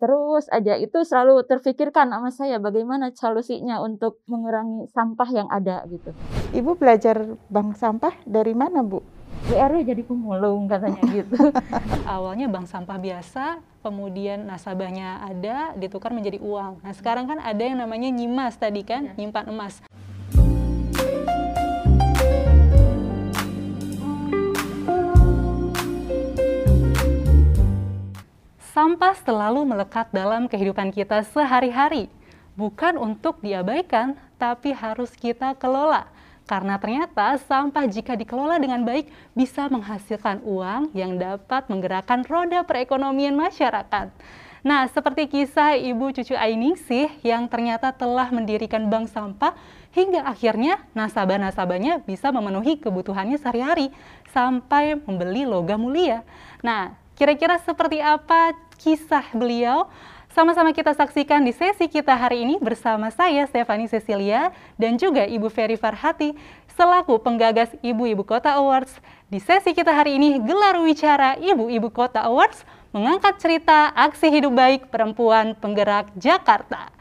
terus aja itu selalu terfikirkan sama saya bagaimana solusinya untuk mengurangi sampah yang ada gitu. Ibu belajar bank sampah dari mana Bu? BRW jadi pemulung katanya gitu. Awalnya bank sampah biasa, kemudian nasabahnya ada, ditukar menjadi uang. Nah sekarang kan ada yang namanya nyimas tadi kan, ya. nyimpan emas. Sampah selalu melekat dalam kehidupan kita sehari-hari. Bukan untuk diabaikan, tapi harus kita kelola. Karena ternyata sampah jika dikelola dengan baik bisa menghasilkan uang yang dapat menggerakkan roda perekonomian masyarakat. Nah, seperti kisah Ibu Cucu Ainingsih yang ternyata telah mendirikan bank sampah hingga akhirnya nasabah-nasabahnya bisa memenuhi kebutuhannya sehari-hari sampai membeli logam mulia. Nah, Kira-kira seperti apa kisah beliau? Sama-sama kita saksikan di sesi kita hari ini bersama saya Stefani Cecilia dan juga Ibu Ferry Farhati selaku penggagas Ibu-Ibu Kota Awards. Di sesi kita hari ini gelar wicara Ibu-Ibu Kota Awards mengangkat cerita aksi hidup baik perempuan penggerak Jakarta.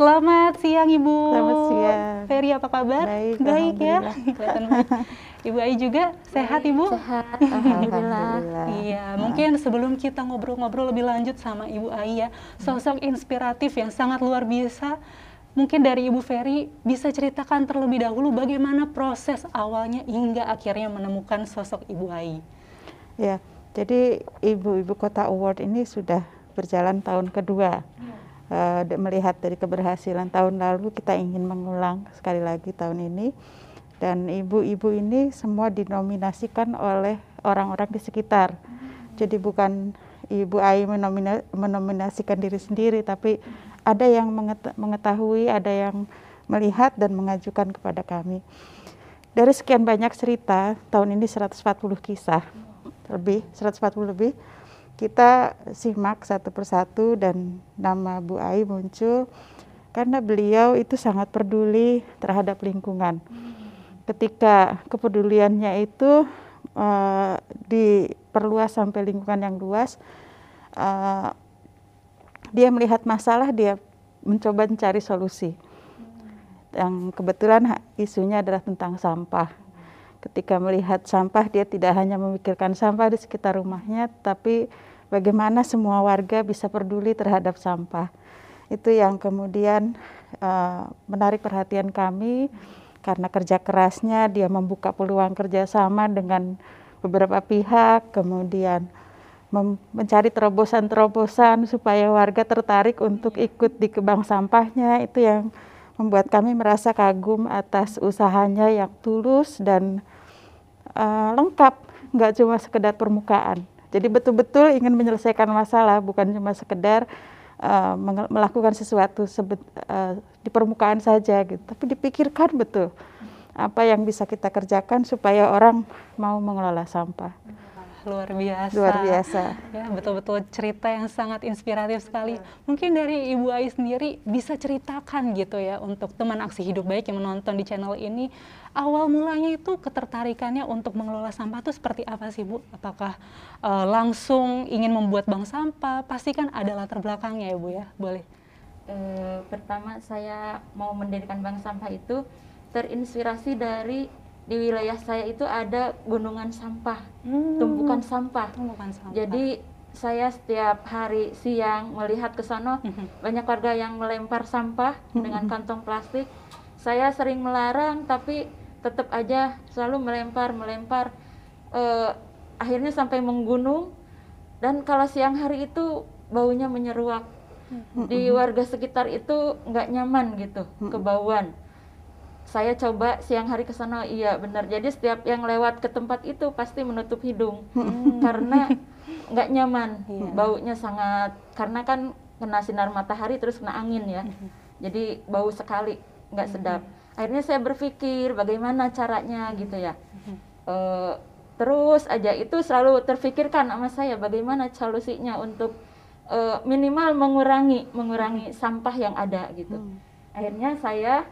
Selamat siang Ibu. Selamat siang. Ferry apa kabar? Baik, baik ya. Kelihatan baik. Ibu Ai juga sehat Ibu? Sehat, alhamdulillah. Iya, mungkin sebelum kita ngobrol-ngobrol lebih lanjut sama Ibu Ai ya, sosok inspiratif yang sangat luar biasa. Mungkin dari Ibu Ferry bisa ceritakan terlebih dahulu bagaimana proses awalnya hingga akhirnya menemukan sosok Ibu Ai. Ya, jadi Ibu-Ibu Kota Award ini sudah berjalan tahun kedua. Ya uh, melihat dari keberhasilan tahun lalu kita ingin mengulang sekali lagi tahun ini. Dan ibu-ibu ini semua dinominasikan oleh orang-orang di sekitar. Jadi bukan ibu Ai menomina, menominasikan diri sendiri tapi ada yang mengetahui ada yang melihat dan mengajukan kepada kami. Dari sekian banyak cerita tahun ini 140 kisah lebih 140 lebih kita simak satu persatu dan nama Bu Ai muncul karena beliau itu sangat peduli terhadap lingkungan. Ketika kepeduliannya itu uh, diperluas sampai lingkungan yang luas, uh, dia melihat masalah, dia mencoba mencari solusi. Yang kebetulan isunya adalah tentang sampah. Ketika melihat sampah, dia tidak hanya memikirkan sampah di sekitar rumahnya, tapi bagaimana semua warga bisa peduli terhadap sampah. Itu yang kemudian uh, menarik perhatian kami karena kerja kerasnya dia membuka peluang kerjasama dengan beberapa pihak, kemudian mencari terobosan-terobosan supaya warga tertarik untuk ikut di kebang sampahnya itu yang membuat kami merasa kagum atas usahanya yang tulus dan uh, lengkap, nggak cuma sekedar permukaan. Jadi betul-betul ingin menyelesaikan masalah, bukan cuma sekedar uh, melakukan sesuatu sebet, uh, di permukaan saja gitu, tapi dipikirkan betul apa yang bisa kita kerjakan supaya orang mau mengelola sampah luar biasa. Luar biasa. Ya, betul-betul cerita yang sangat inspiratif sekali. Mungkin dari Ibu Ai sendiri bisa ceritakan gitu ya untuk teman aksi hidup baik yang menonton di channel ini, awal mulanya itu ketertarikannya untuk mengelola sampah itu seperti apa sih Bu? Apakah uh, langsung ingin membuat bank sampah? Pasti kan ada latar belakangnya ya Bu ya. Boleh. E, pertama saya mau mendirikan bank sampah itu terinspirasi dari di wilayah saya itu ada gunungan sampah, hmm. tumpukan sampah. Tumpukan sampah. Jadi saya setiap hari siang melihat ke sana hmm. banyak warga yang melempar sampah hmm. dengan kantong plastik. Saya sering melarang tapi tetap aja selalu melempar melempar. Uh, akhirnya sampai menggunung dan kalau siang hari itu baunya menyeruak. Di warga sekitar itu nggak nyaman gitu, kebauan saya coba siang hari ke sana. Iya benar. Jadi setiap yang lewat ke tempat itu pasti menutup hidung. Hmm. karena nggak nyaman. Yeah. baunya sangat karena kan kena sinar matahari terus kena angin ya. Hmm. jadi bau sekali nggak hmm. sedap. Akhirnya saya berpikir bagaimana caranya gitu ya. E, terus aja itu selalu terfikirkan sama saya bagaimana solusinya untuk e, minimal mengurangi mengurangi sampah yang ada gitu. Akhirnya saya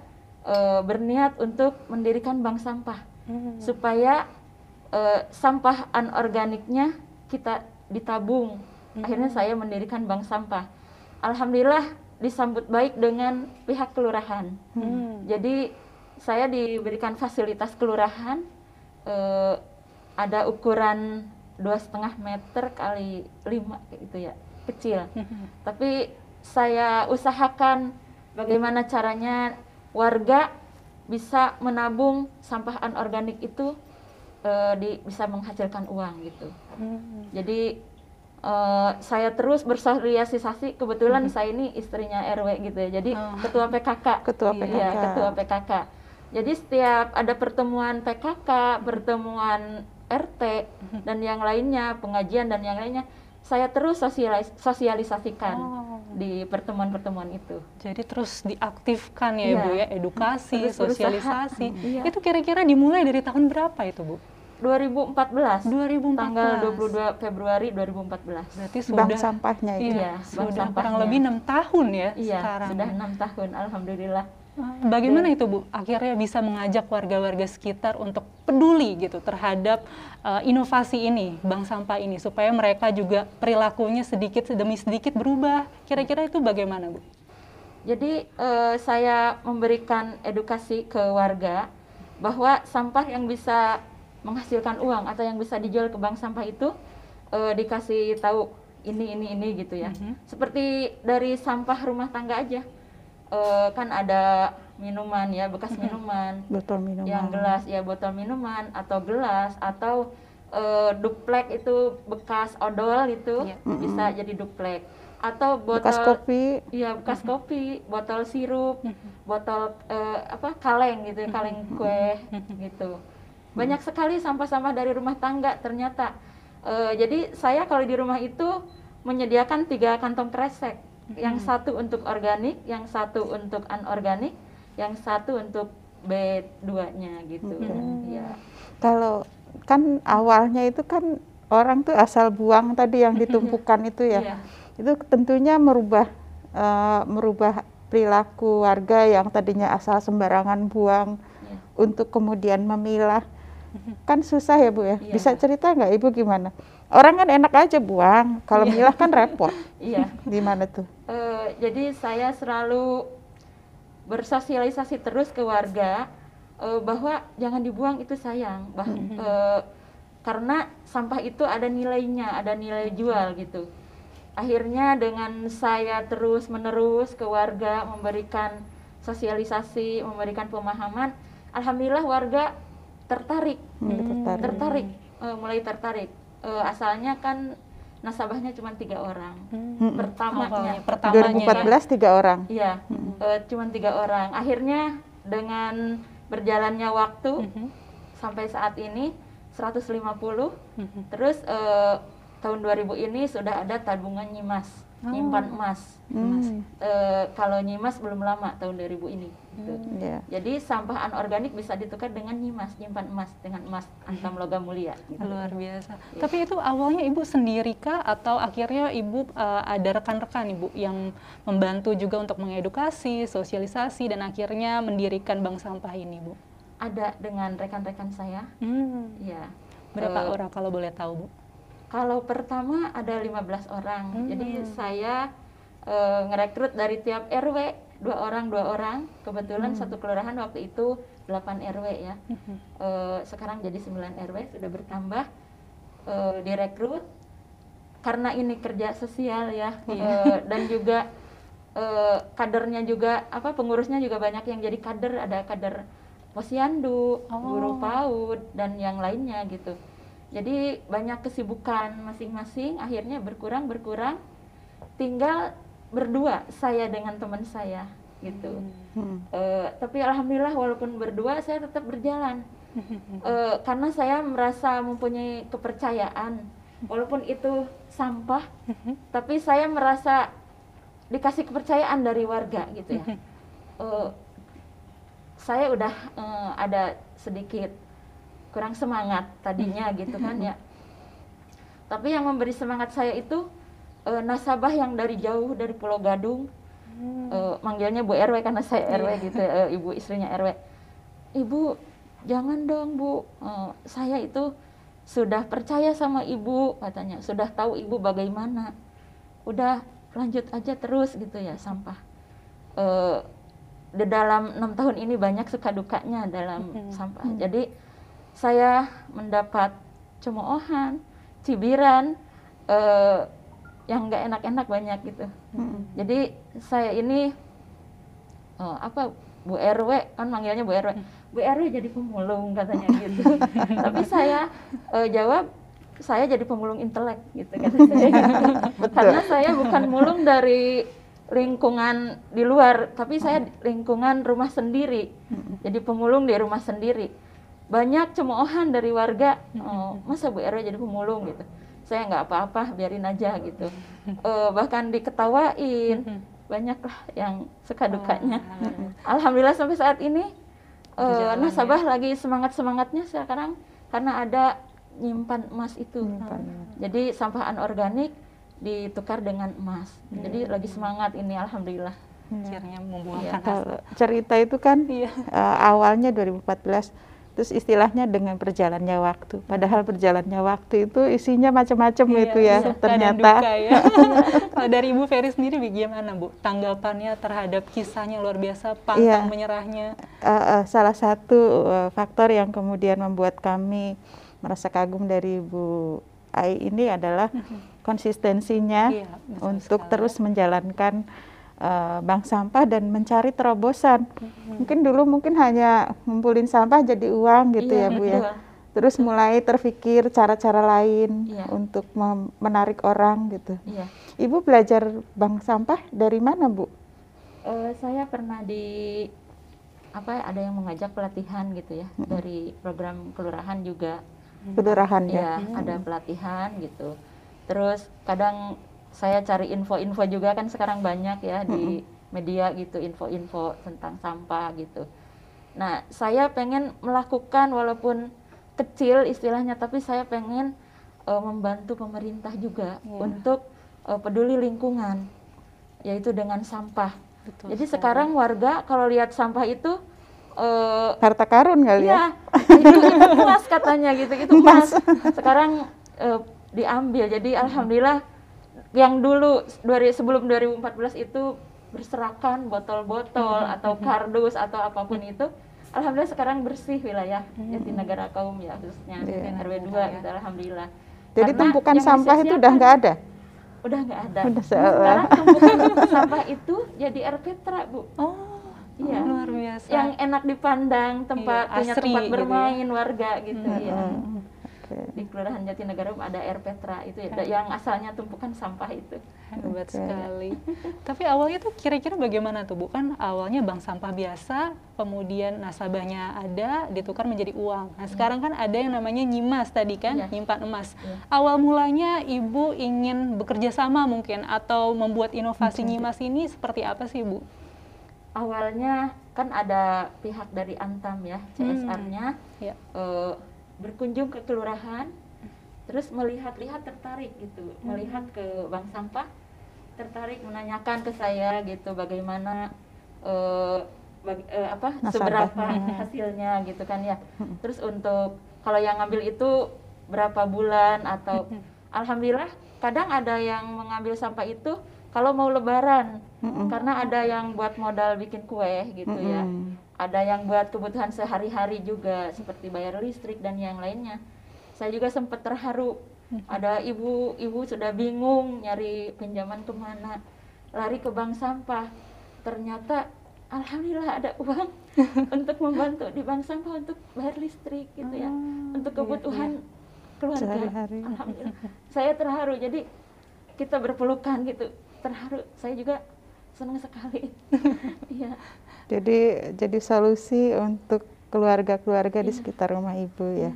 uh, berniat untuk mendirikan bank sampah hmm. supaya uh, sampah anorganiknya kita ditabung. Hmm. Akhirnya saya mendirikan bank sampah. Alhamdulillah disambut baik dengan pihak kelurahan. Hmm. Jadi saya diberikan fasilitas kelurahan uh, ada ukuran dua setengah meter kali lima gitu ya kecil. Hmm. Tapi saya usahakan bagaimana caranya warga bisa menabung sampah anorganik itu uh, di, bisa menghasilkan uang gitu. Hmm. Jadi uh, saya terus bersosialisasi. Kebetulan hmm. saya ini istrinya RW gitu ya. Jadi oh. ketua PKK. Ketua PKK. Iya, ketua PKK. Jadi setiap ada pertemuan PKK, pertemuan RT hmm. dan yang lainnya, pengajian dan yang lainnya, saya terus sosialis sosialisasikan oh. di pertemuan-pertemuan itu. Jadi terus diaktifkan ya yeah. Ibu ya, edukasi, terus sosialisasi. Iya. Itu kira-kira dimulai dari tahun berapa itu Bu? 2014. 2014. Tanggal 22 Februari 2014. Berarti sudah bank sampahnya itu. Iya, sudah kurang lebih enam tahun ya iya, sekarang. sudah enam tahun, alhamdulillah. Bagaimana itu Bu? Akhirnya bisa mengajak warga-warga sekitar untuk peduli gitu terhadap uh, inovasi ini, bank sampah ini, supaya mereka juga perilakunya sedikit demi sedikit berubah. Kira-kira itu bagaimana Bu? Jadi uh, saya memberikan edukasi ke warga bahwa sampah yang bisa menghasilkan uang atau yang bisa dijual ke bank sampah itu uh, dikasih tahu ini ini ini gitu ya. Mm -hmm. Seperti dari sampah rumah tangga aja uh, kan ada minuman ya bekas minuman. Botol minuman. Yang gelas ya botol minuman atau gelas atau uh, duplek itu bekas odol itu yeah. bisa jadi duplek. Atau botol bekas kopi. Ya bekas kopi botol sirup botol uh, apa kaleng gitu kaleng kue gitu. Banyak sekali sampah-sampah dari rumah tangga ternyata. Uh, jadi saya kalau di rumah itu menyediakan tiga kantong kresek yang satu untuk organik, yang satu untuk anorganik, yang satu untuk B2-nya gitu. Hmm. Ya. Kalau kan awalnya itu kan orang tuh asal buang tadi yang ditumpukan itu ya. Yeah. Itu tentunya merubah uh, merubah perilaku warga yang tadinya asal sembarangan buang yeah. untuk kemudian memilah. Kan susah ya Bu ya. Yeah. Bisa cerita nggak Ibu gimana? Orang kan enak aja buang, kalau yeah. milah kan repot. Iya. Gimana tuh? Uh, jadi saya selalu bersosialisasi terus ke warga uh, bahwa jangan dibuang itu sayang, bah, uh, karena sampah itu ada nilainya, ada nilai jual gitu. Akhirnya dengan saya terus menerus ke warga memberikan sosialisasi, memberikan pemahaman, alhamdulillah warga tertarik, hmm, tertarik, tertarik uh, mulai tertarik uh, asalnya kan nasabahnya cuma tiga orang. Hmm. Pertamanya, oh, pertamanya 2014 tiga orang. Iya, hmm. uh, cuma tiga orang. Akhirnya dengan berjalannya waktu hmm. sampai saat ini 150. Hmm. Terus uh, tahun 2000 ini sudah ada tabungan nyimas oh. nyimpan emas. Hmm. E, kalau nyimas belum lama tahun 2000 ini. Gitu. Hmm, yeah. Jadi sampah anorganik bisa ditukar dengan nyimas, nyimpan emas dengan emas antam logam mulia. Gitu. Luar biasa. Yeah. Tapi itu awalnya ibu sendiri kah atau akhirnya ibu uh, ada rekan-rekan ibu yang membantu juga untuk mengedukasi, sosialisasi dan akhirnya mendirikan bank sampah ini bu? Ada dengan rekan-rekan saya. Hmm. Ya. Berapa uh, orang kalau boleh tahu bu? Kalau pertama ada 15 orang. Hmm. Jadi saya e, ngerekrut dari tiap RW dua orang dua orang. Kebetulan hmm. satu kelurahan waktu itu 8 RW ya. Hmm. E, sekarang jadi 9 RW sudah bertambah e, direkrut karena ini kerja sosial ya e, dan juga e, kadernya juga apa pengurusnya juga banyak yang jadi kader ada kader posyandu, oh. guru PAUD dan yang lainnya gitu jadi banyak kesibukan masing-masing akhirnya berkurang berkurang tinggal berdua saya dengan teman saya gitu. Hmm. uh, tapi alhamdulillah walaupun berdua saya tetap berjalan. Uh, karena saya merasa mempunyai kepercayaan. Walaupun itu sampah tapi saya merasa dikasih kepercayaan dari warga gitu ya. Uh, saya udah uh, ada sedikit kurang semangat tadinya gitu kan ya. Tapi yang memberi semangat saya itu e, nasabah yang dari jauh dari Pulau Gadung hmm. uh, manggilnya Bu RW karena saya RW yeah. gitu uh, ibu istrinya RW ibu jangan dong Bu uh, saya itu sudah percaya sama ibu katanya sudah tahu ibu bagaimana udah lanjut aja terus gitu ya sampah uh, di dalam enam tahun ini banyak suka dukanya dalam hmm. sampah hmm. jadi saya mendapat cemoohan cibiran uh, yang nggak enak-enak banyak gitu. Hmm. jadi saya ini uh, apa Bu RW kan manggilnya Bu RW hmm. Bu RW jadi pemulung katanya gitu. Tapi saya uh, jawab saya jadi pemulung intelek gitu kata saya karena saya bukan mulung dari lingkungan di luar tapi saya lingkungan rumah sendiri. Jadi pemulung di rumah sendiri. Banyak cemoohan dari warga oh, masa Bu RW jadi pemulung? gitu saya nggak apa-apa biarin aja gitu uh, bahkan diketawain banyak lah yang suka dukanya alhamdulillah sampai saat ini uh, nasabah ya? lagi semangat semangatnya sekarang karena ada nyimpan emas itu. Nyimpan. Jadi sampah anorganik ditukar dengan emas. Hmm. Jadi lagi semangat ini alhamdulillah. Akhirnya membuahkan ya, cerita itu kan iya. uh, awalnya 2014 terus istilahnya dengan berjalannya waktu. Padahal berjalannya waktu itu isinya macam-macam iya, itu ya iya, ternyata. Duka, ya. Kalau dari Ibu Ferry sendiri bagaimana Bu? Tanggapannya terhadap kisahnya luar biasa, pantang iya. menyerahnya. Uh, uh, salah satu uh, faktor yang kemudian membuat kami merasa kagum dari Bu Ai ini adalah mm-hmm. konsistensinya iya, untuk sekali. terus menjalankan uh, bank sampah dan mencari terobosan. Mm-hmm. Mungkin dulu mungkin hanya ngumpulin sampah jadi uang gitu iya, ya Bu ya. Terus betul. mulai terpikir cara-cara lain iya. untuk menarik orang gitu. Iya. Ibu belajar bank sampah dari mana Bu? Uh, saya pernah di apa ada yang mengajak pelatihan gitu ya mm-hmm. dari program kelurahan juga kelurahan ya, ya hmm. ada pelatihan gitu terus kadang saya cari info-info juga kan sekarang banyak ya di media gitu info-info tentang sampah gitu nah saya pengen melakukan walaupun kecil istilahnya tapi saya pengen uh, membantu pemerintah juga yeah. untuk uh, peduli lingkungan yaitu dengan sampah Betul jadi sekarang warga kalau lihat sampah itu uh, harta karun kali ya. Itu, itu emas katanya gitu, itu emas. Sekarang uh, diambil. Jadi alhamdulillah yang dulu dari sebelum 2014 itu berserakan botol-botol hmm. atau kardus atau apa pun itu alhamdulillah sekarang bersih wilayah hmm. Jatinegara kaum ya khususnya yeah. RW 2 ya. gitu alhamdulillah. Jadi Karena tumpukan sampah itu udah nggak ada? Udah nggak ada. Udah sekarang tumpukan sampah itu jadi air petra, Bu. Oh Iya. luar biasa. Yang enak dipandang, tempat iya, punya tempat gitu bermain ya. warga gitu hmm. ya. Okay. Di Kelurahan Jatinegara ada air Petra itu ya, yang asalnya tumpukan sampah itu. Hebat okay. sekali. Tapi awalnya tuh kira-kira bagaimana tuh bukan awalnya bank sampah biasa, kemudian nasabahnya ada ditukar menjadi uang. Nah, hmm. sekarang kan ada yang namanya nyimas tadi kan, yeah. nyimpan emas. Yeah. Awal mulanya Ibu ingin bekerja sama mungkin atau membuat inovasi okay. nyimas ini seperti apa sih, Bu? awalnya kan ada pihak dari Antam ya CSR-nya hmm. ya. uh, berkunjung ke kelurahan terus melihat-lihat tertarik gitu hmm. melihat ke bank sampah tertarik menanyakan ke saya gitu bagaimana uh, bag, uh, apa Nasabah. seberapa hmm. hasilnya gitu kan ya hmm. terus untuk kalau yang ngambil itu berapa bulan atau hmm. alhamdulillah kadang ada yang mengambil sampah itu kalau mau lebaran mm-hmm. karena ada yang buat modal bikin kue gitu mm-hmm. ya ada yang buat kebutuhan sehari-hari juga seperti bayar listrik dan yang lainnya. Saya juga sempat terharu. Mm-hmm. ada ibu-ibu sudah bingung nyari pinjaman ke mana. Lari ke bank sampah. Ternyata alhamdulillah ada uang untuk membantu di bank sampah untuk bayar listrik gitu ya. Oh, untuk iya, kebutuhan iya, iya. keluarga alhamdulillah. Saya terharu. Jadi kita berpelukan gitu. Terharu. Saya juga senang sekali. Iya jadi jadi solusi untuk keluarga-keluarga di iya. sekitar rumah ibu ya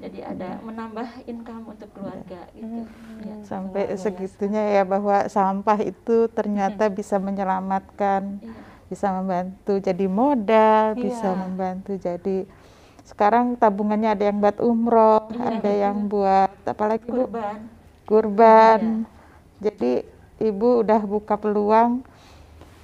jadi ada menambah income untuk keluarga gitu hmm. ya. sampai segitunya ya bahwa sampah itu ternyata bisa menyelamatkan iya. bisa membantu jadi modal iya. bisa membantu jadi sekarang tabungannya ada yang buat umroh iya, ada yang buat apalagi kurban kurban iya. jadi ibu udah buka peluang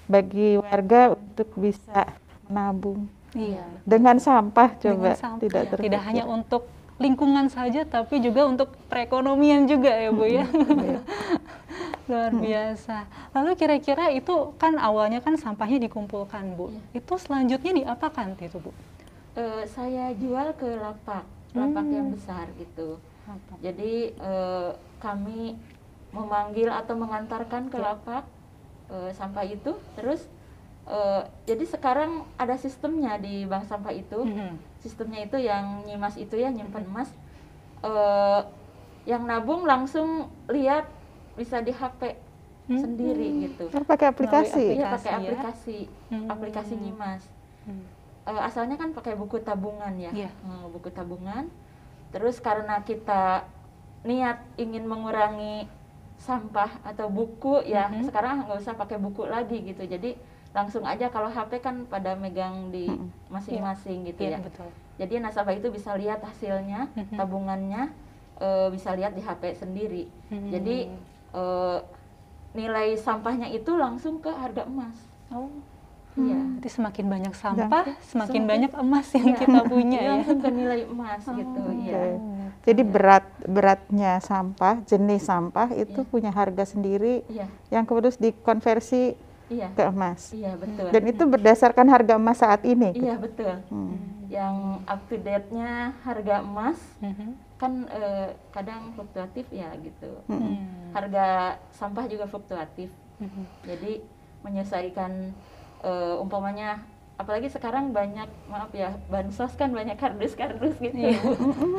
bagi warga untuk bisa menabung Iya. dengan sampah coba Dengan sampah, tidak ya. terpikir. tidak hanya untuk lingkungan saja tapi juga untuk perekonomian juga ya Bu ya. Iya. Luar biasa. Lalu kira-kira itu kan awalnya kan sampahnya dikumpulkan Bu. Iya. Itu selanjutnya diapakan itu Bu? Eh, saya jual ke lapak, lapak Hmm. yang besar gitu. Jadi eh, kami memanggil atau mengantarkan ke Ya. lapak eh, sampah itu, terus eh, jadi sekarang ada sistemnya di bank sampah itu. Mhm. Sistemnya itu yang nyimas itu ya nyimpan emas, eh, yang nabung langsung lihat bisa di HP Hmm. sendiri gitu. Oh, pakai aplikasi. Aplikasi Iya pakai ya? aplikasi, Hmm. aplikasi nyimas. Hmm. Eh, asalnya kan pakai buku tabungan ya, Iya. Eh, buku tabungan. Terus karena kita niat ingin mengurangi sampah atau buku ya, Mhm. sekarang nggak usah pakai buku lagi gitu. Jadi langsung aja kalau HP kan pada megang di masing-masing gitu Iya ya. betul. Jadi nasabah itu bisa lihat hasilnya, tabungannya, eh, bisa lihat di HP sendiri. Mhm. Jadi eh, nilai sampahnya itu langsung ke harga emas. Oh. Iya. Jadi semakin banyak sampah, semakin Semakin- banyak emas yang Iya. kita punya ya. langsung ke nilai emas gitu Oh, iya Jadi berat beratnya sampah, jenis sampah itu Iya. punya harga sendiri iya yang kemudian dikonversi iya ke emas. iya betul Dan itu berdasarkan harga emas saat ini. iya betul Hmm. yang up to date-nya harga emas Mhm. kan eh, kadang fluktuatif ya gitu Hmm. Hmm. harga sampah juga fluktuatif Mhm. jadi menyesuaikan eh, umpamanya apalagi sekarang banyak maaf ya bansos kan banyak kardus-kardus gitu Iya.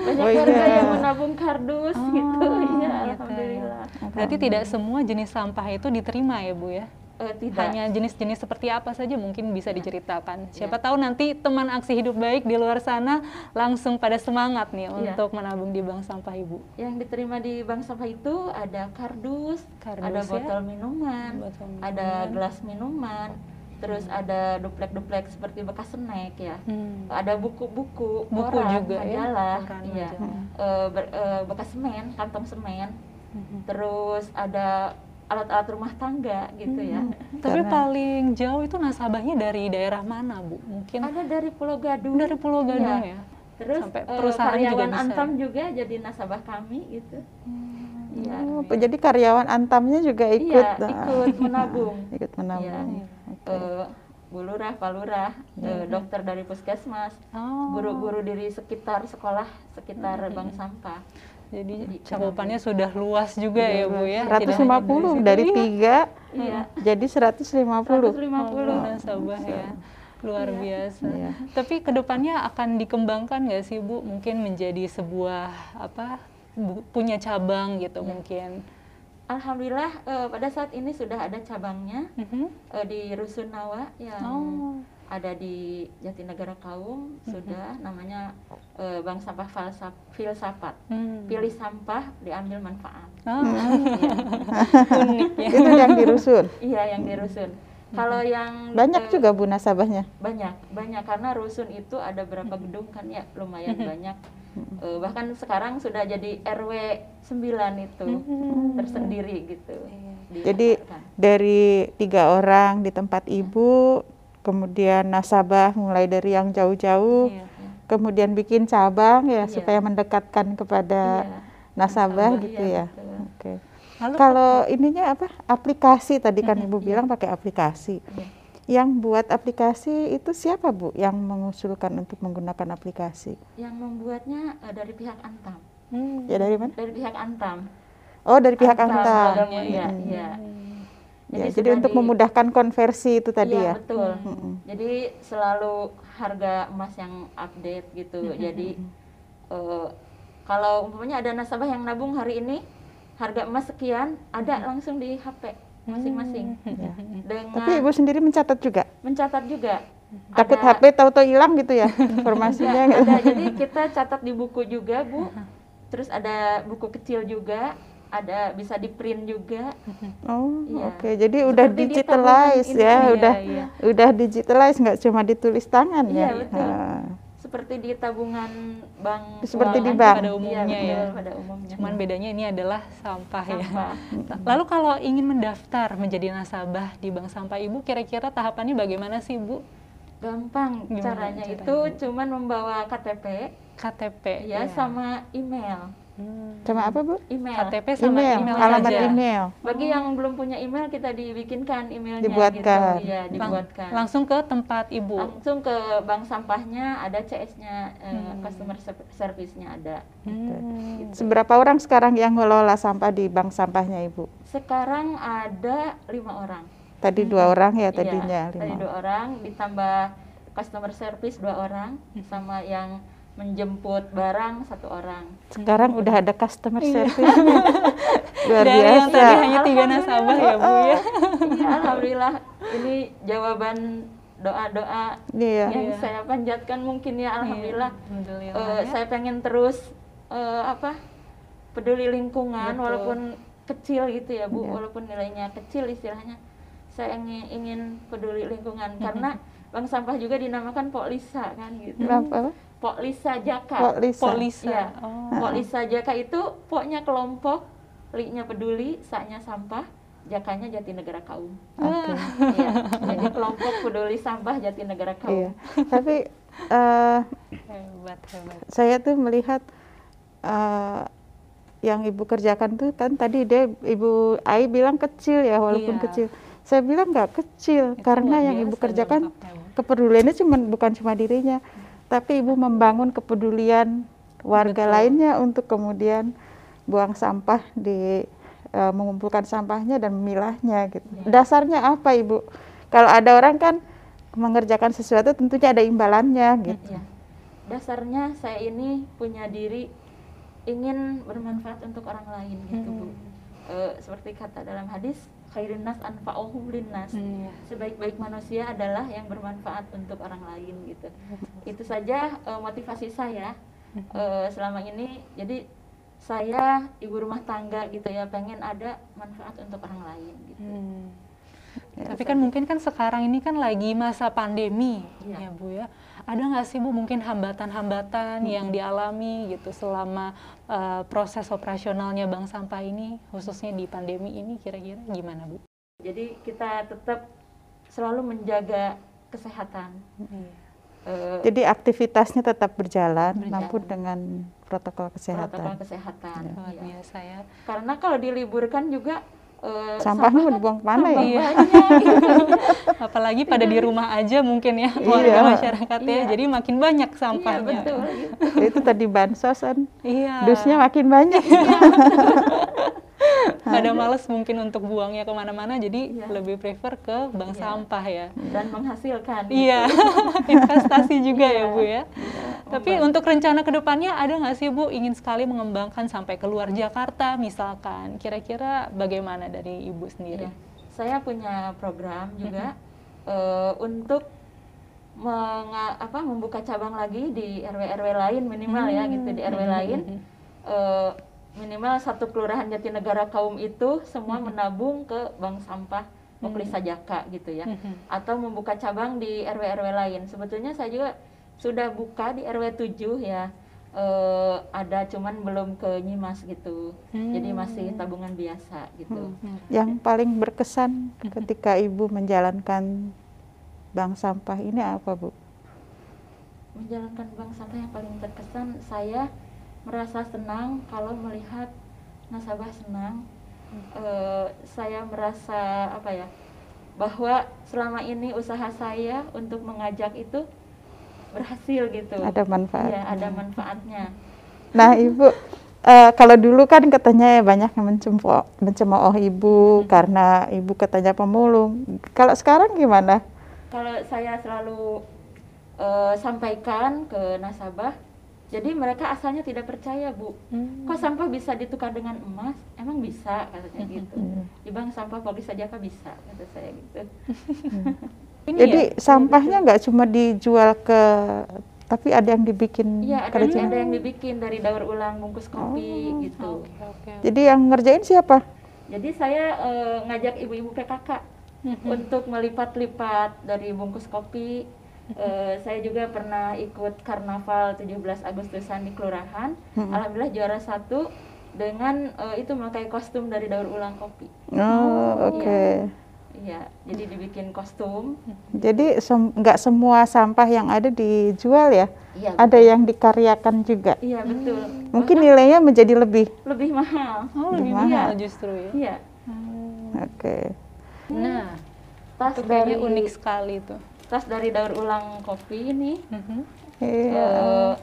banyak Oh, warga iya. yang menabung kardus Oh, gitu iya gitu. alhamdulillah Berarti tidak semua jenis sampah itu diterima ya Bu ya? Eh, tidak Hanya jenis-jenis seperti apa saja mungkin bisa diceritakan. Siapa Iya. tahu nanti teman aksi hidup baik di luar sana langsung pada semangat nih Iya. untuk menabung di bank sampah Ibu. yang diterima di bank sampah itu ada kardus, Kardus ada ya. botol minuman, Botol ada minuman. gelas minuman, terus ada duplek-duplek seperti bekas snack ya. Hmm. Ada buku-buku, Buku koran, juga ya, majalah, koran, iya. Eh, ber- eh, bekas semen, kantong semen, Mhm. terus ada alat-alat rumah tangga gitu ya. Tapi Karena- paling jauh itu nasabahnya dari daerah mana Bu? Mungkin Ada dari Pulau Gadung. dari Pulau Gadung Iya. ya? Terus Sampai eh, perusahaan juga karyawan bisa. Antam juga jadi nasabah kami gitu. Iya. Oh, jadi karyawan Antamnya juga ikut Iya, ah, ikut menabung. ikut menabung. Iya. Eh, Bu Lurah, Pak Lurah, Iya. eh, dokter dari puskesmas, Oh. guru-guru dari sekitar sekolah sekitar bank sampah. Jadi Jadi cakupannya sudah luas juga ya Bu ya? Tidak hanya 150 situ. dari Iya. tiga Iya, jadi 150. 150. Oh, nasabah ya. Luar Iya. biasa. Iya. Tapi ke depannya akan dikembangkan nggak sih Bu? Mungkin menjadi sebuah apa? bu- punya cabang gitu Iya. mungkin. Alhamdulillah eh, pada saat ini sudah ada cabangnya Mhm. eh, di Rusunawa yang Oh. ada di Jatinegara Kaum sudah namanya eh, Bank Sampah Falsaf- Filsafat. Hmm. Pilih sampah, diambil manfaat. Ah, Iya. unik ya. Itu yang di rusun. Iya, yang di Rusun. Kalau yang Banyak eh, juga Bu nasabahnya. banyak banyak karena rusun itu ada berapa gedung kan ya lumayan banyak Eh, bahkan sekarang sudah jadi RW 9 itu tersendiri gitu Jadi Didapatkan. dari tiga orang di tempat ibu, kemudian nasabah mulai dari yang jauh-jauh, Iya. kemudian bikin cabang ya Iya. supaya mendekatkan kepada Iya. nasabah gitu iya, ya. betul. Oke. Lalu Kalau ininya apa? Aplikasi tadi kan ibu bilang pakai aplikasi. Iya. Yang buat aplikasi itu siapa bu? Yang mengusulkan untuk menggunakan aplikasi? yang membuatnya eh, dari pihak Antam Hmm. Ya dari mana? dari pihak Antam Oh dari pihak Antam, Antam. Mulia, Hmm. iya. Ya, Jadi jadi sudah untuk di- memudahkan konversi itu tadi iya, ya. betul Mm-mm. jadi selalu harga emas yang update gitu jadi eh, kalau umpamanya ada nasabah yang nabung hari ini harga emas sekian ada langsung di HP masing-masing Ya. dengan Tapi ibu sendiri mencatat juga. mencatat juga Takut Ada- HP tahu-tahu hilang gitu ya informasinya. Enggak, gitu. ada jadi kita catat di buku juga bu terus ada buku kecil juga ada bisa di print juga Oh, Iya. oke. Jadi udah Seperti di digitalize ya, ini, udah iya. udah digitalize nggak cuma ditulis tangan Iya, ya. betul. Nah, seperti di tabungan bank Seperti di bank. pada umumnya ya. betul, pada umumnya Cuman bedanya ini adalah sampah, ya. sampah Lalu kalau ingin mendaftar menjadi nasabah di Bank Sampah Ibu, kira-kira tahapannya bagaimana sih Bu? gampang Gimana caranya caranya? itu cuman membawa KTP KTP ya ya. sama email Hmm. Sama apa Bu? email KTP sama Email, email, alamat saja. email. bagi yang belum punya email kita dibikinkan emailnya Dibuatkan. gitu ya Lang- dibuatkan langsung ke tempat Ibu. langsung ke bank sampahnya ada CS-nya eh, Hmm. customer ser- service-nya ada Hmm. Gitu. Seberapa orang sekarang yang ngelola sampah di bank sampahnya Ibu? sekarang ada lima orang Tadi dua orang ya Iya, tadinya tadi lima. dua orang ditambah customer service dua orang sama yang menjemput barang satu orang Sekarang udah ada customer service. Luar Dari yang biasa. tadi hanya tiga nasabah ya Bu ya. Iya, alhamdulillah ini jawaban doa-doa Iya. yang Iya. saya panjatkan mungkin ya alhamdulillah Alhamdulillah. Eh, ya. saya pengen terus eh, apa peduli lingkungan Betul. walaupun kecil gitu ya bu Iya. walaupun nilainya kecil istilahnya saya ingin, ingin peduli lingkungan karena bank sampah juga dinamakan Poklisa kan gitu Berapa? Poklisa Jaka Kok Lisa? Polisa. Iya. Oh. Poklisa Jaka itu poknya kelompok li-nya peduli sa-nya sampah jakanya Jatinegara Kaum Oke. Iya, jadi kelompok peduli sampah Jatinegara Iya. Kaum Tapi eh, Hebat, hebat. saya tuh melihat eh, yang ibu kerjakan tuh kan tadi dia ibu Ai bilang kecil ya walaupun Iya. kecil. Saya bilang nggak kecil Itu karena yang ibu kerjakan kepeduliannya cuma bukan cuma dirinya, tapi ibu membangun kepedulian warga Betul. lainnya untuk kemudian buang sampah di eh, mengumpulkan sampahnya dan memilahnya gitu. Ya. Dasarnya apa ibu? Kalau ada orang kan mengerjakan sesuatu tentunya ada imbalannya gitu. Iya. Dasarnya saya ini punya diri ingin bermanfaat untuk orang lain gitu bu. Eh, seperti kata dalam hadis, khairin nas anfa'uhum linnas. Hmm, iya. Sebaik-baik manusia adalah yang bermanfaat untuk orang lain gitu. Itu saja eh, motivasi saya eh, selama ini. Jadi saya ibu rumah tangga gitu ya, pengen ada manfaat untuk orang lain gitu. Hmm. Ya, Tapi kan mungkin kan sekarang ini kan lagi masa pandemi Iya. ya Bu ya. Ada nggak sih Bu mungkin hambatan-hambatan yang dialami gitu selama eh, proses operasionalnya bank sampah ini khususnya di pandemi ini kira-kira gimana Bu? Jadi kita tetap selalu menjaga kesehatan. Iya. Eh, Jadi aktivitasnya tetap berjalan, Berjalan. maupun dengan protokol kesehatan. protokol kesehatan. Luar iya. biasa ya. Karena kalau diliburkan juga eh, Sampahnya mau sampah dibuang ke mana ya? Iya. Apalagi pada di rumah aja mungkin ya Iya. warga masyarakat ya. Iya. Jadi makin banyak Iya sampahnya. betul. gitu. Itu tadi bansos kan, Iya. dusnya makin banyak. Pada males mungkin untuk buangnya ke mana-mana, jadi Iya. lebih prefer ke bank Iya. sampah ya. Dan menghasilkan. Iya, gitu. investasi juga ya Iya. Bu ya. Tapi untuk rencana ke depannya ada nggak sih Bu ingin sekali mengembangkan sampai keluar Jakarta misalkan? Kira-kira bagaimana dari Ibu sendiri? Iya. Saya punya program juga eh, untuk menga- apa, membuka cabang lagi di RW-RW lain minimal ya gitu di RW lain. Eh, minimal satu kelurahan Jatinegara kaum itu semua menabung ke bank sampah Poklisa Jaka gitu ya. Mhm. Atau membuka cabang di RW-RW lain. Sebetulnya saya juga sudah buka di RW 7 ya. Eh, ada cuman belum ke Nyimas gitu. Jadi masih tabungan biasa gitu. Hmm. Yang paling berkesan ketika ibu menjalankan bank sampah ini apa bu? menjalankan bank sampah yang paling terkesan saya merasa senang kalau melihat nasabah senang Eh, saya merasa apa ya bahwa selama ini usaha saya untuk mengajak itu berhasil gitu Ada manfaat. ya ada manfaatnya Nah ibu, eh, kalau dulu kan katanya ya banyak yang mencemooh, mencemooh ibu karena ibu katanya pemulung. Kalau sekarang gimana? kalau saya selalu eh, sampaikan ke nasabah jadi mereka asalnya tidak percaya bu Hmm. kok sampah bisa ditukar dengan emas emang bisa katanya gitu di bank sampah polis saja kah bisa kata saya gitu Ini Jadi ya? sampahnya nggak cuma dijual ke, tapi ada yang dibikin iya ada, kerajinan. ada yang dibikin dari daur ulang bungkus kopi Oh, gitu Oke, oke. Jadi yang ngerjain siapa? jadi saya eh, ngajak ibu-ibu PKK Mhm. untuk melipat-lipat dari bungkus kopi Uh, saya juga pernah ikut karnaval 17 Agustusan di kelurahan. Hmm. Alhamdulillah juara satu dengan uh, itu memakai kostum dari daur ulang kopi. Oh, oke. Okay. Iya, jadi dibikin kostum. Jadi sem nggak semua sampah yang ada dijual ya? Iya. Ada yang dikaryakan juga. Iya betul. Mungkin Bahkan nilainya menjadi lebih. Lebih mahal. Oh lebih, lebih mahal justru ya. Iya. Hmm. Oke. Okay. Nah, tas itu dari unik sekali tuh. Tas dari daur ulang kopi ini. Mm -hmm. Iya. Uh,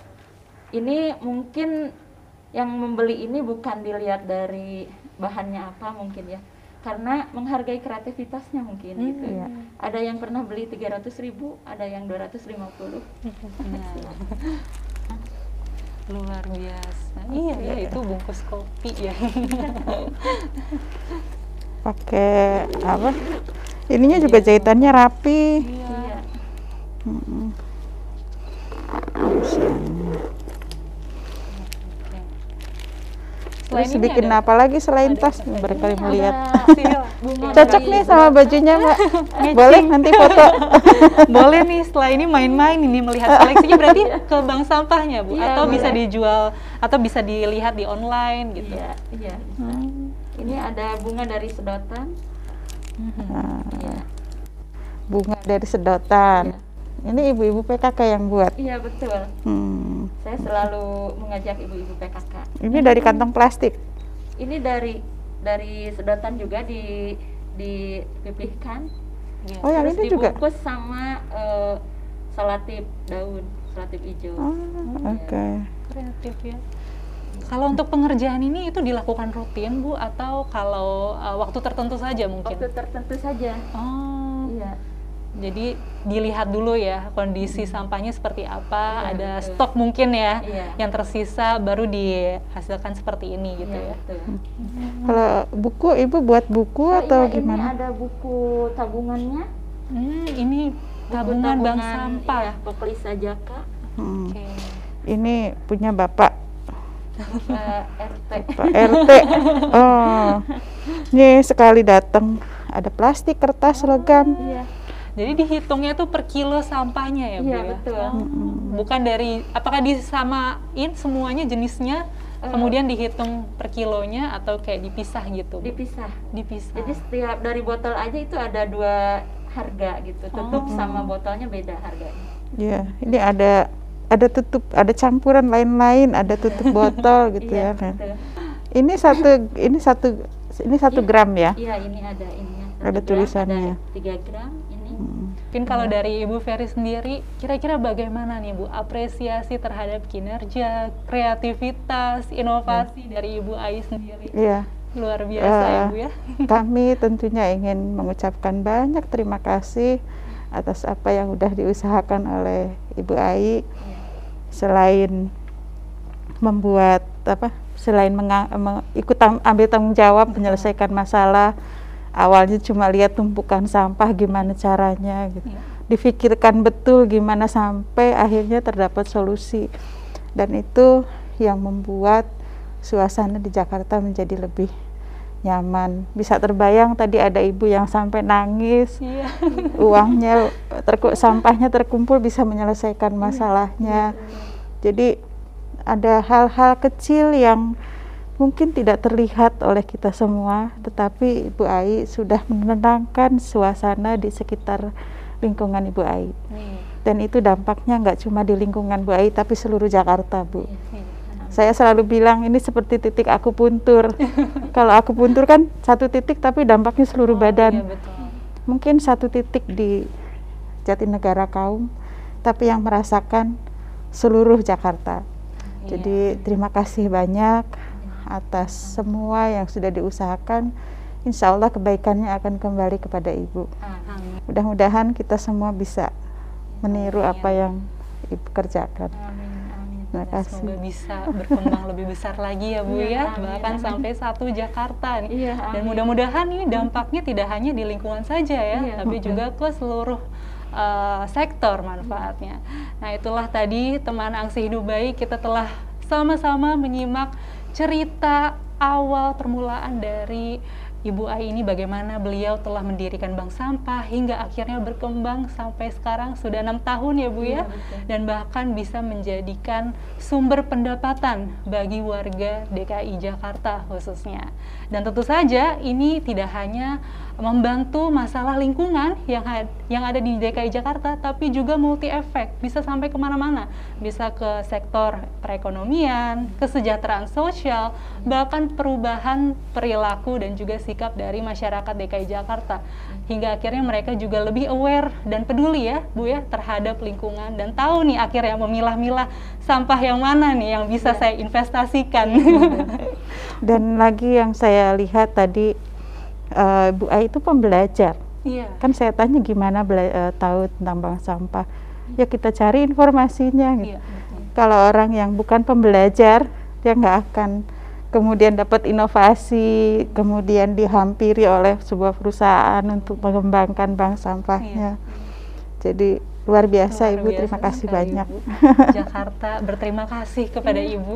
ini mungkin yang membeli ini bukan dilihat dari bahannya apa mungkin ya karena menghargai kreativitasnya mungkin hmm, gitu ya. Ada yang pernah beli 300 ribu, ada yang 250. Nah. Luar biasa. Iya ya itu bungkus kopi ya. Pakai apa? Ininya juga iya. jahitannya rapi. Iya. Hmm. Terus bikin apa lagi selain tas? Berkali melihat. Cocok nih sama bajunya mbak. Boleh nanti foto. Boleh nih setelah ini main-main ini melihat koleksinya berarti ke bank sampahnya bu, ya, atau boleh. bisa dijual atau bisa dilihat di online gitu. Iya, iya. Hmm. Ini ada bunga dari sedotan. Hmm. Ya. Bunga dari sedotan. Ya. Ini ibu-ibu PKK yang buat? Iya betul. Hmm. Saya selalu mengajak ibu-ibu PKK. Ini dari kantong plastik? Ini dari dari sedotan juga di dipipihkan. Ya. Oh yang ini juga? dibungkus sama uh, selatip daun, selatip hijau. Oh, Oke. Okay. Kreatif ya. Kalau untuk pengerjaan ini itu dilakukan rutin Bu atau kalau uh, waktu tertentu saja mungkin? Waktu tertentu saja. Oh. Iya jadi dilihat dulu ya kondisi hmm. sampahnya seperti apa, ya, ada betul. stok mungkin ya, ya yang tersisa baru dihasilkan seperti ini gitu ya. ya. Hmm. Kalau buku ibu buat buku oh, atau iya, gimana? Ini ada buku tabungannya. Hmm, ini tabungan, tabungan bank sampah. Ya, Poklisa Jaka. Hmm. Okay. Ini punya bapak. Pak RT. Pak RT. Oh, ini sekali datang ada plastik, kertas, logam. Iya jadi dihitungnya tuh per kilo sampahnya ya, Bu Iya, ya? betul. Oh, bukan dari apakah disamain semuanya jenisnya uh, kemudian dihitung per kilonya atau kayak dipisah gitu? Dipisah. Dipisah. Jadi setiap dari botol aja itu ada dua harga gitu. Tutup oh. sama botolnya beda harganya. Iya, ini ada ada tutup, ada campuran lain-lain, ada tutup botol gitu iya, ya. Kan. Ini satu ini satu ini satu iya, gram ya? Iya, ini ada ini. Ada tulisannya. Tiga gram Mungkin kalau dari Ibu Ferry sendiri, kira-kira bagaimana nih Bu apresiasi terhadap kinerja, kreativitas, inovasi ya. dari Ibu Ai sendiri? Iya. Luar biasa uh, ya Bu ya. Kami tentunya ingin mengucapkan banyak terima kasih atas apa yang sudah diusahakan oleh Ibu Ai. Ya. Selain membuat apa? Selain ikut ambil tanggung jawab menyelesaikan masalah awalnya cuma lihat tumpukan sampah gimana caranya gitu. Ya. Difikirkan betul gimana sampai akhirnya terdapat solusi. Dan itu yang membuat suasana di Jakarta menjadi lebih nyaman. Bisa terbayang tadi ada ibu yang sampai nangis. Ya. Uangnya terku sampahnya terkumpul bisa menyelesaikan iya. masalahnya. Ya. Jadi ada hal-hal kecil yang mungkin tidak terlihat oleh kita semua, tetapi Ibu Ai sudah menenangkan suasana di sekitar lingkungan Ibu Ai. Hmm. Dan itu dampaknya nggak cuma di lingkungan Bu Ai, tapi seluruh Jakarta, Bu. Hmm. Saya selalu bilang ini seperti titik aku puntur. Kalau aku puntur kan satu titik, tapi dampaknya seluruh oh, badan. Iya betul. Mungkin satu titik di Jatinegara kaum, tapi yang merasakan seluruh Jakarta. Iya. Jadi terima kasih banyak atas semua yang sudah diusahakan. Insya Allah kebaikannya akan kembali kepada Ibu. Mudah-mudahan kita semua bisa meniru apa yang Ibu kerjakan. Terima kasih. Semoga bisa berkembang lebih besar lagi ya Bu ya, ya. bahkan amin. sampai satu Jakarta nih. Ya, Dan mudah-mudahan ini dampaknya tidak hanya di lingkungan saja ya, ya tapi juga ke seluruh uh, sektor manfaatnya. Nah itulah tadi teman Angsi Hidup Baik kita telah sama-sama menyimak cerita awal permulaan dari Ibu Ai ini bagaimana beliau telah mendirikan bank sampah hingga akhirnya berkembang sampai sekarang sudah enam tahun ya Bu ya, betul. dan bahkan bisa menjadikan sumber pendapatan bagi warga DKI Jakarta khususnya. Dan tentu saja ini tidak hanya membantu masalah lingkungan yang had- yang ada di DKI Jakarta, tapi juga multi efek, bisa sampai ke mana-mana, bisa ke sektor perekonomian, kesejahteraan sosial, bahkan perubahan perilaku dan juga sikap dari masyarakat DKI Jakarta, hingga akhirnya mereka juga lebih aware dan peduli ya, Bu ya, terhadap lingkungan dan tahu nih akhirnya memilah-milah sampah yang mana nih yang bisa saya investasikan. Dan lagi yang saya lihat tadi eh, Bu Ai itu pembelajar. Iya. Kan saya tanya gimana bela- eh, tahu tentang bank sampah. Ya kita cari informasinya gitu. Iya. Kalau orang yang bukan pembelajar, dia nggak akan kemudian dapat inovasi, kemudian dihampiri oleh sebuah perusahaan untuk mengembangkan bank sampahnya. Jadi luar biasa Luar Ibu, biasa terima kasih banyak. Ibu. Jakarta berterima kasih kepada Ibu.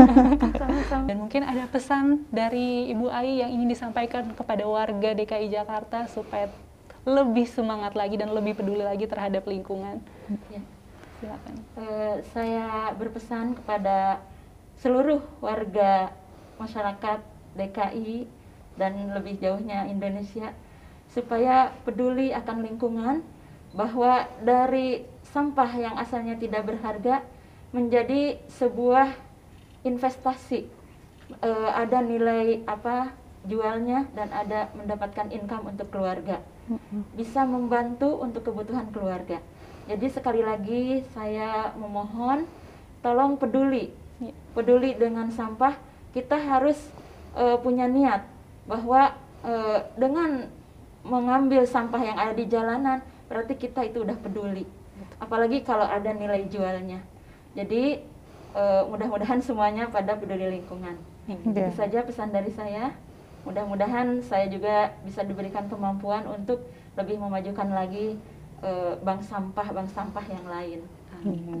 Sama-sama. Dan mungkin ada pesan dari Ibu Ai yang ingin disampaikan kepada warga DKI Jakarta supaya lebih semangat lagi dan lebih peduli lagi terhadap lingkungan. Ya. Silakan. Eh, saya berpesan kepada seluruh warga masyarakat DKI dan lebih jauhnya Indonesia supaya peduli akan lingkungan bahwa dari sampah yang asalnya tidak berharga menjadi sebuah investasi Eh, ada nilai apa jualnya dan ada mendapatkan income untuk keluarga bisa membantu untuk kebutuhan keluarga. Jadi sekali lagi saya memohon tolong peduli, Ya. peduli dengan sampah. Kita harus eh, punya niat bahwa eh, dengan mengambil sampah yang ada di jalanan berarti kita itu udah peduli. Apalagi kalau ada nilai jualnya. Jadi eh, mudah-mudahan semuanya pada peduli lingkungan. Iya. Itu saja pesan dari saya. Mudah-mudahan saya juga bisa diberikan kemampuan untuk lebih memajukan lagi eh, bank sampah bank sampah yang lain.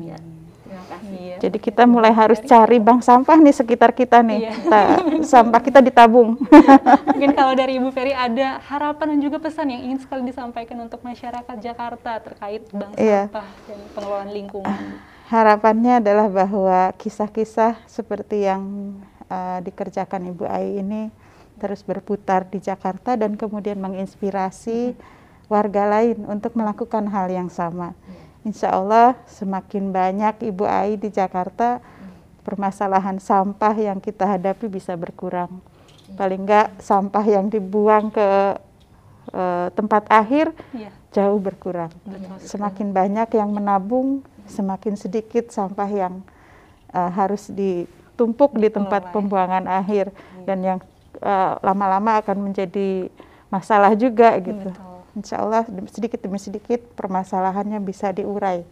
Ya, terima kasih. Iya. Jadi kita mulai harus cari bank sampah nih sekitar kita nih. Iya. Ta- sampah kita ditabung. Mungkin kalau dari Ibu Ferry ada harapan dan juga pesan yang ingin sekali disampaikan untuk masyarakat Jakarta terkait bank Iya. sampah dan pengelolaan lingkungan. Harapannya adalah bahwa kisah-kisah seperti yang uh, dikerjakan Ibu Ai ini terus berputar di Jakarta dan kemudian menginspirasi warga lain untuk melakukan hal yang sama. Insya Allah semakin banyak Ibu Ai di Jakarta, permasalahan sampah yang kita hadapi bisa berkurang. Paling enggak sampah yang dibuang ke uh, tempat akhir Iya, jauh berkurang. betul. Semakin banyak yang menabung, semakin sedikit sampah yang uh, harus ditumpuk di tempat ya. pembuangan akhir dan yang uh, lama-lama akan menjadi masalah juga gitu. Betul. Insya Allah sedikit demi sedikit permasalahannya bisa diurai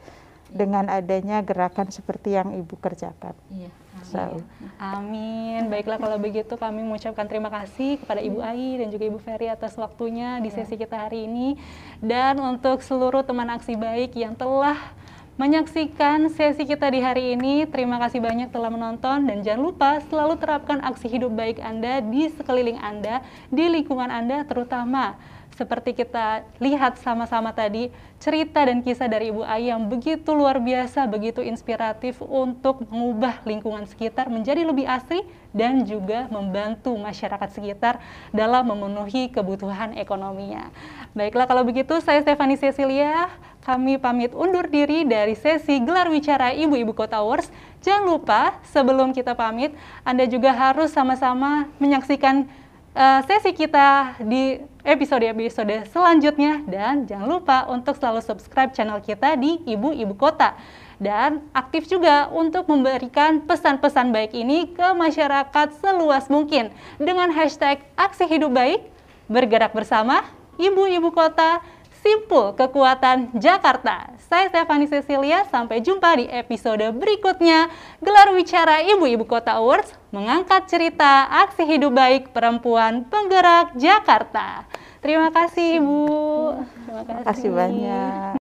dengan adanya gerakan seperti yang ibu kerjakan. Iya. Insya Allah. Amin. Baiklah kalau begitu kami mengucapkan terima kasih kepada Ibu Ai dan juga Ibu Ferry atas waktunya di sesi kita hari ini. Dan untuk seluruh teman aksi baik yang telah menyaksikan sesi kita di hari ini, terima kasih banyak telah menonton dan jangan lupa selalu terapkan aksi hidup baik Anda di sekeliling Anda, di lingkungan Anda terutama seperti kita lihat sama-sama tadi cerita dan kisah dari Ibu Ai yang begitu luar biasa, begitu inspiratif untuk mengubah lingkungan sekitar menjadi lebih asri dan juga membantu masyarakat sekitar dalam memenuhi kebutuhan ekonominya. Baiklah kalau begitu saya Stefani Cecilia, kami pamit undur diri dari sesi gelar wicara Ibu-Ibu Kota Awards. Jangan lupa sebelum kita pamit, Anda juga harus sama-sama menyaksikan uh, sesi kita di episode-episode selanjutnya. Dan jangan lupa untuk selalu subscribe channel kita di Ibu Ibu Kota. Dan aktif juga untuk memberikan pesan-pesan baik ini ke masyarakat seluas mungkin. Dengan hashtag aksi hidup baik bergerak bersama Ibu Ibu Kota Simpul Kekuatan Jakarta. Saya Stefani Cecilia, sampai jumpa di episode berikutnya. Gelar Wicara Ibu-Ibu Kota Awards mengangkat cerita aksi hidup baik perempuan penggerak Jakarta. Terima kasih Ibu. Terima Terima kasih banyak.